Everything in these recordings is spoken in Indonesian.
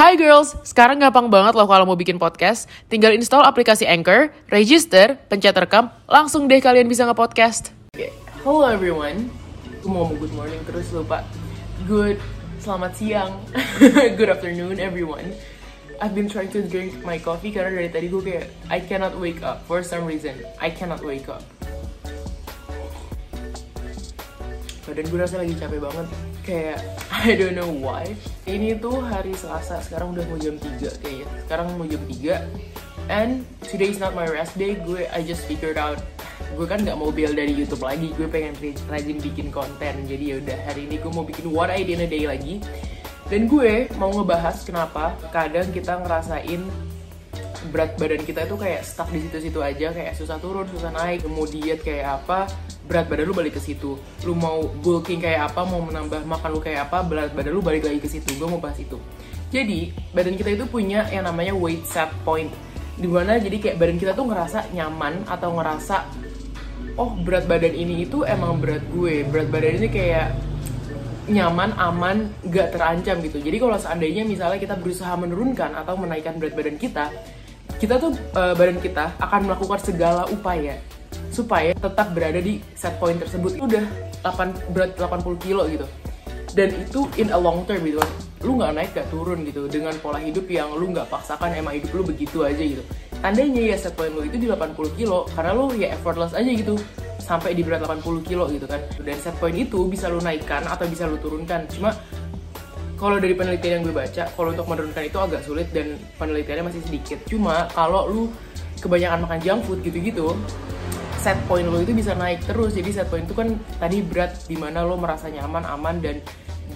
Hai girls, sekarang gampang banget loh kalau mau bikin podcast. Tinggal install aplikasi Anchor, register, pencet rekam, langsung deh kalian bisa nge-podcast. Okay. Hello everyone. Gue mau good morning terus lupa. Good, selamat siang. good afternoon everyone. I've been trying to drink my coffee karena dari tadi gue kayak I cannot wake up for some reason. I cannot wake up. Badan gue rasa lagi capek banget. Kayak I don't know why. Ini tuh hari Selasa, sekarang udah mau jam 3 kayaknya. Sekarang mau jam 3. And today is not my rest day. Gue I just figured out gue kan nggak mau bail dari YouTube lagi. Gue pengen rajin bikin konten. Jadi ya udah hari ini gue mau bikin what I did in a day lagi. Dan gue mau ngebahas kenapa kadang kita ngerasain berat badan kita itu kayak stuck di situ-situ aja kayak susah turun susah naik. Diet kayak apa berat badan lu balik ke situ. Lu mau bulking kayak apa mau menambah makan lu kayak apa berat badan lu balik lagi ke situ. Gue mau bahas itu. Jadi badan kita itu punya yang namanya weight set point di mana jadi kayak badan kita tuh ngerasa nyaman atau ngerasa oh berat badan ini itu emang berat gue. Berat badan ini kayak nyaman, aman, gak terancam gitu. Jadi kalau seandainya misalnya kita berusaha menurunkan atau menaikkan berat badan kita, kita tuh uh, badan kita akan melakukan segala upaya supaya tetap berada di set point tersebut. Itu udah 8 berat 80 kilo gitu. Dan itu in a long term gitu. Lu nggak naik gak turun gitu dengan pola hidup yang lu nggak paksakan emang hidup lu begitu aja gitu. Tandanya ya set point lu itu di 80 kilo karena lu ya effortless aja gitu sampai di berat 80 kilo gitu kan. Dan set point itu bisa lu naikkan atau bisa lu turunkan. Cuma kalau dari penelitian yang gue baca, kalau untuk menurunkan itu agak sulit dan penelitiannya masih sedikit. Cuma kalau lu kebanyakan makan junk food gitu-gitu, set point lo itu bisa naik terus. Jadi set point itu kan tadi berat di mana lo merasa nyaman, aman dan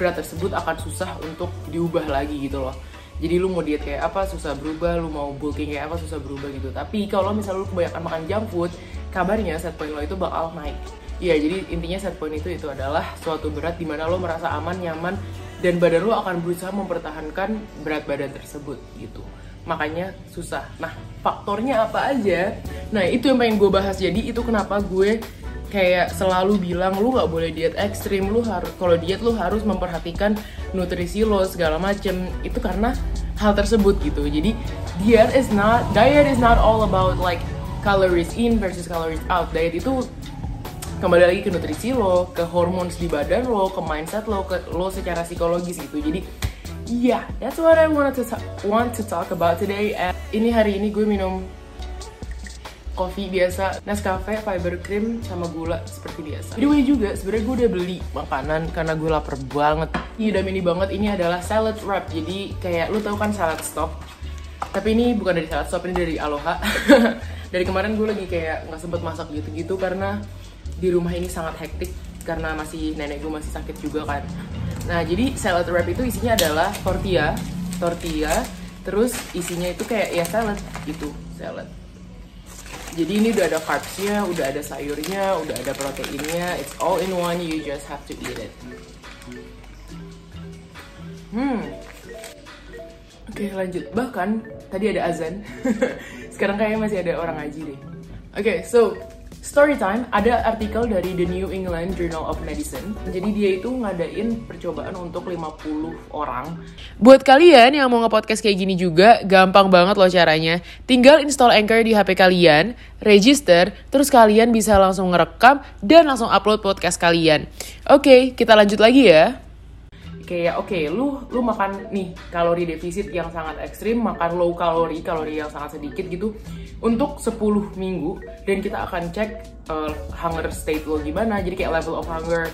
berat tersebut akan susah untuk diubah lagi gitu loh. Jadi lu mau diet kayak apa susah berubah, lu mau bulking kayak apa susah berubah gitu. Tapi kalau misalnya lu kebanyakan makan junk food, kabarnya set point lo itu bakal naik. Iya, jadi intinya set point itu itu adalah suatu berat di mana lo merasa aman, nyaman, dan badan lo akan berusaha mempertahankan berat badan tersebut gitu. Makanya susah. Nah, faktornya apa aja? Nah, itu yang pengen gue bahas. Jadi itu kenapa gue kayak selalu bilang lu nggak boleh diet ekstrim lu harus kalau diet lu harus memperhatikan nutrisi lo segala macem itu karena hal tersebut gitu jadi diet is not diet is not all about like calories in versus calories out. Diet itu kembali lagi ke nutrisi lo, ke hormones di badan lo, ke mindset lo, ke lo secara psikologis gitu. Jadi yeah, that's what I wanted to want to talk about today. And ini hari ini gue minum kopi biasa, Nescafe, fiber cream, sama gula seperti biasa. The way juga, sebenarnya gue udah beli makanan karena gue lapar banget. Ini udah mini banget, ini adalah salad wrap. Jadi kayak lu tau kan salad stop. Tapi ini bukan dari salad stop, ini dari Aloha. dari kemarin gue lagi kayak nggak sempet masak gitu-gitu karena di rumah ini sangat hektik karena masih nenek gue masih sakit juga kan. Nah jadi salad wrap itu isinya adalah tortilla, tortilla, terus isinya itu kayak ya salad gitu, salad. Jadi ini udah ada carbsnya, udah ada sayurnya, udah ada proteinnya, it's all in one, you just have to eat it. Hmm. Oke lanjut, bahkan tadi ada azan, sekarang kayaknya masih ada orang ngaji deh. Oke, so story time ada artikel dari The New England Journal of Medicine. Jadi dia itu ngadain percobaan untuk 50 orang. Buat kalian yang mau nge-podcast kayak gini juga, gampang banget loh caranya. Tinggal install Anchor di HP kalian, register, terus kalian bisa langsung ngerekam dan langsung upload podcast kalian. Oke, kita lanjut lagi ya kayak oke okay, lu lu makan nih kalori defisit yang sangat ekstrim makan low kalori kalori yang sangat sedikit gitu untuk 10 minggu dan kita akan cek uh, hunger state lo gimana jadi kayak level of hunger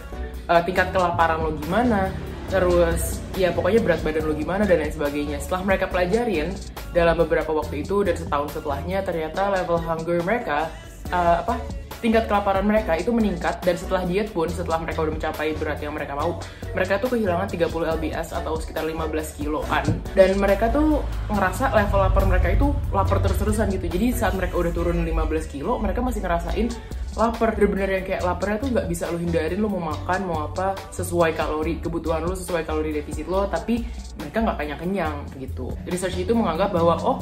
uh, tingkat kelaparan lo gimana terus ya pokoknya berat badan lo gimana dan lain sebagainya. Setelah mereka pelajarin dalam beberapa waktu itu dan setahun setelahnya ternyata level hunger mereka uh, apa tingkat kelaparan mereka itu meningkat dan setelah diet pun setelah mereka udah mencapai berat yang mereka mau mereka tuh kehilangan 30 lbs atau sekitar 15 kiloan. Dan mereka tuh ngerasa level lapar mereka itu lapar terus-terusan gitu. Jadi saat mereka udah turun 15 kilo mereka masih ngerasain lapar. Bener-bener yang kayak laparnya tuh nggak bisa lo hindarin lo mau makan mau apa sesuai kalori kebutuhan lo sesuai kalori defisit lo tapi mereka nggak kenyang-kenyang gitu. Research itu menganggap bahwa oh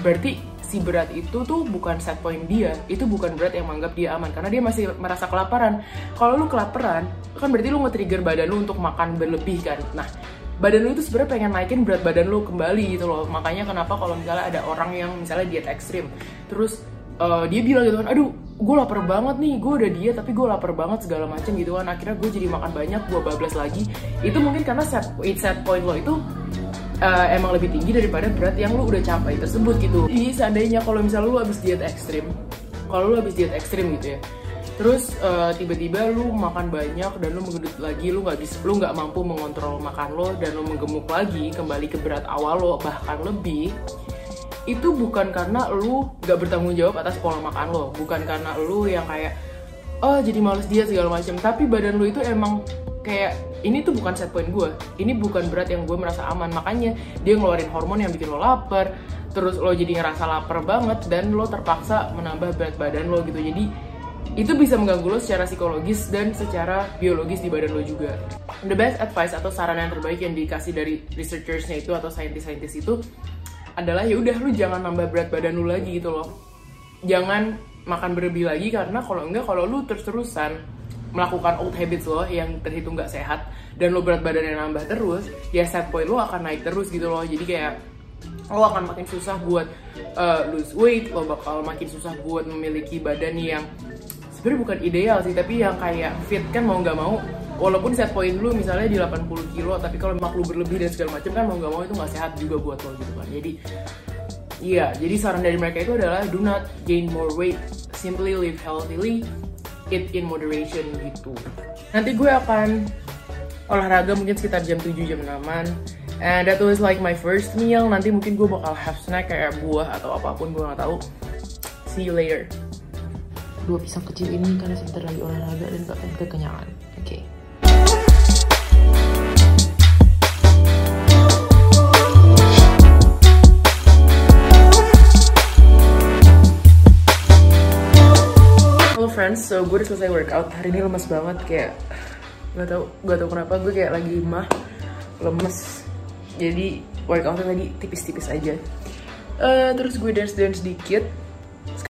berarti si berat itu tuh bukan set point dia. Itu bukan berat yang menganggap dia aman karena dia masih merasa kelaparan. Kalau lu kelaparan kan berarti lu nge-trigger badan lu untuk makan berlebih kan? Nah badan lu itu sebenarnya pengen naikin berat badan lu kembali gitu loh. Makanya kenapa kalau misalnya ada orang yang misalnya diet ekstrim terus uh, dia bilang gitu kan aduh gue lapar banget nih gue udah diet tapi gue lapar banget segala macam gitu kan. Akhirnya gue jadi makan banyak gue bablas lagi. Itu mungkin karena set set point lo itu uh, emang lebih tinggi daripada berat yang lu udah capai tersebut gitu. Jadi seandainya kalau misalnya lu habis diet ekstrim kalau lu habis diet ekstrim gitu ya terus uh, tiba-tiba lu makan banyak dan lu menggendut lagi lu nggak bisa lu nggak mampu mengontrol makan lo dan lu menggemuk lagi kembali ke berat awal lo bahkan lebih itu bukan karena lu nggak bertanggung jawab atas pola makan lo. Bukan karena lu yang kayak oh jadi males dia segala macam. Tapi badan lu itu emang kayak ini tuh bukan set point gue ini bukan berat yang gue merasa aman makanya dia ngeluarin hormon yang bikin lo lapar terus lo jadi ngerasa lapar banget dan lo terpaksa menambah berat badan lo gitu jadi itu bisa mengganggu lo secara psikologis dan secara biologis di badan lo juga. The best advice atau saran yang terbaik yang dikasih dari researchersnya itu atau scientist-scientist itu adalah ya udah lu jangan nambah berat badan lu lagi gitu loh. Jangan makan berlebih lagi karena kalau enggak kalau lu terus-terusan melakukan old habits lo yang terhitung gak sehat dan lo berat badannya nambah terus, ya set point lo akan naik terus gitu loh. Jadi kayak lo akan makin susah buat uh, lose weight, lo bakal makin susah buat memiliki badan yang sebenarnya bukan ideal sih tapi yang kayak fit kan mau nggak mau. Walaupun set point lu misalnya di 80 kilo tapi kalau mak lu berlebih dan segala macam kan mau nggak mau itu nggak sehat juga buat lo gitu kan. Jadi iya jadi saran dari mereka itu adalah do not gain more weight. Simply live healthily eat in moderation gitu nanti gue akan olahraga mungkin sekitar jam 7 jam 6 and that was like my first meal nanti mungkin gue bakal have snack kayak buah atau apa pun gue nggak tahu see you later dua pisang kecil ini karena sebentar lagi olahraga dan gak pengen kekenyangan. Oke. Okay. Friends, so gue udah selesai workout. Hari ini lemas banget kayak gak tau gak tau kenapa gue kayak lagi mah lemes. Jadi workoutnya tadi tipis-tipis aja. Uh, terus gue dance dance dikit